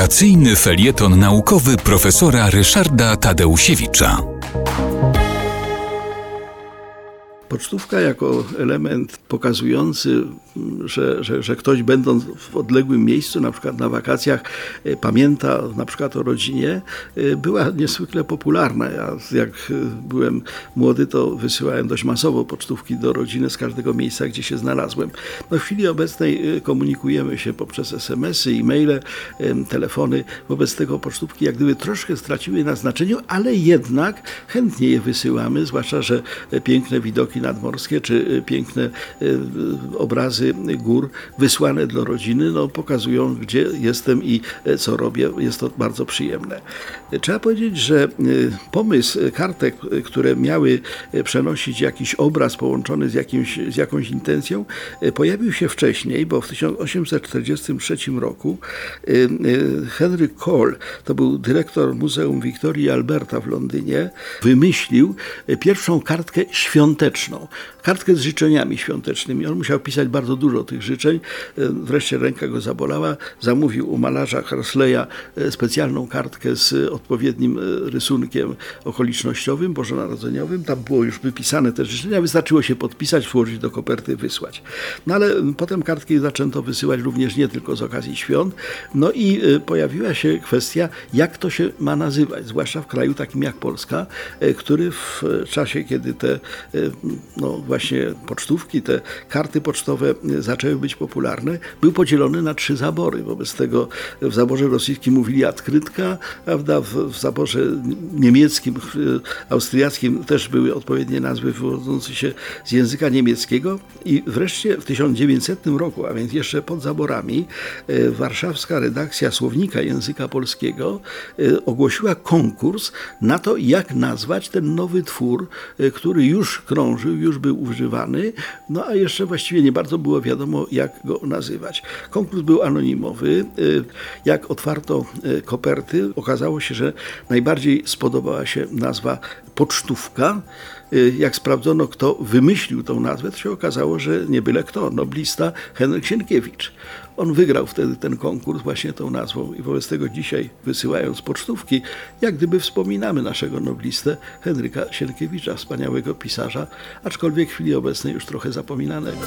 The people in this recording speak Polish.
Wakacyjny felieton naukowy profesora Ryszarda Tadeusiewicza. Pocztówka jako element pokazujący, że, że, że ktoś będąc w odległym miejscu, na przykład na wakacjach, e, pamięta na przykład o rodzinie, e, była niezwykle popularna. Ja jak e, byłem młody, to wysyłałem dość masowo pocztówki do rodziny z każdego miejsca, gdzie się znalazłem. No w chwili obecnej komunikujemy się poprzez SMS-y, e-maile, telefony. Wobec tego pocztówki jak gdyby troszkę straciły na znaczeniu, ale jednak chętnie je wysyłamy, zwłaszcza, że piękne widoki nadmorskie, czy y, piękne y, obrazy gór wysłane dla rodziny, no, pokazują, gdzie jestem i e, co robię. Jest to bardzo przyjemne. Trzeba powiedzieć, że y, pomysł kartek, które miały przenosić jakiś obraz połączony z, jakimś, z jakąś intencją, pojawił się wcześniej, bo w 1843 roku Henry Cole, to był dyrektor Muzeum Wiktorii Alberta w Londynie, wymyślił pierwszą kartkę świąteczną kartkę z życzeniami świątecznymi. On musiał pisać bardzo dużo tych życzeń. E, wreszcie ręka go zabolała. Zamówił u malarza Harsleya e, specjalną kartkę z odpowiednim e, rysunkiem okolicznościowym, bożonarodzeniowym. Tam było już wypisane te życzenia. Wystarczyło się podpisać, włożyć do koperty, wysłać. No ale potem kartki zaczęto wysyłać również nie tylko z okazji świąt. No i pojawiła się kwestia, jak to się ma nazywać, zwłaszcza w kraju takim jak Polska, który w czasie, kiedy te no właśnie pocztówki, te karty pocztowe zaczęły być popularne, był podzielony na trzy zabory. Wobec tego w zaborze rosyjskim mówili odkrytka, prawda? W, w zaborze niemieckim, austriackim też były odpowiednie nazwy wywodzące się z języka niemieckiego i wreszcie w 1900 roku, a więc jeszcze pod zaborami, e, warszawska redakcja Słownika Języka Polskiego e, ogłosiła konkurs na to, jak nazwać ten nowy twór, e, który już krążył już był używany, no a jeszcze właściwie nie bardzo było wiadomo, jak go nazywać. Konkurs był anonimowy. Y, jak otwarto y, koperty, okazało się, że najbardziej spodobała się nazwa pocztówka. Y, jak sprawdzono, kto wymyślił tą nazwę, to się okazało, że nie byle kto, noblista Henryk Sienkiewicz. On wygrał wtedy ten konkurs właśnie tą nazwą i wobec tego dzisiaj wysyłając pocztówki, jak gdyby wspominamy naszego noblistę Henryka Sienkiewicza, wspaniałego pisarza, aczkolwiek w chwili obecnej już trochę zapominanego.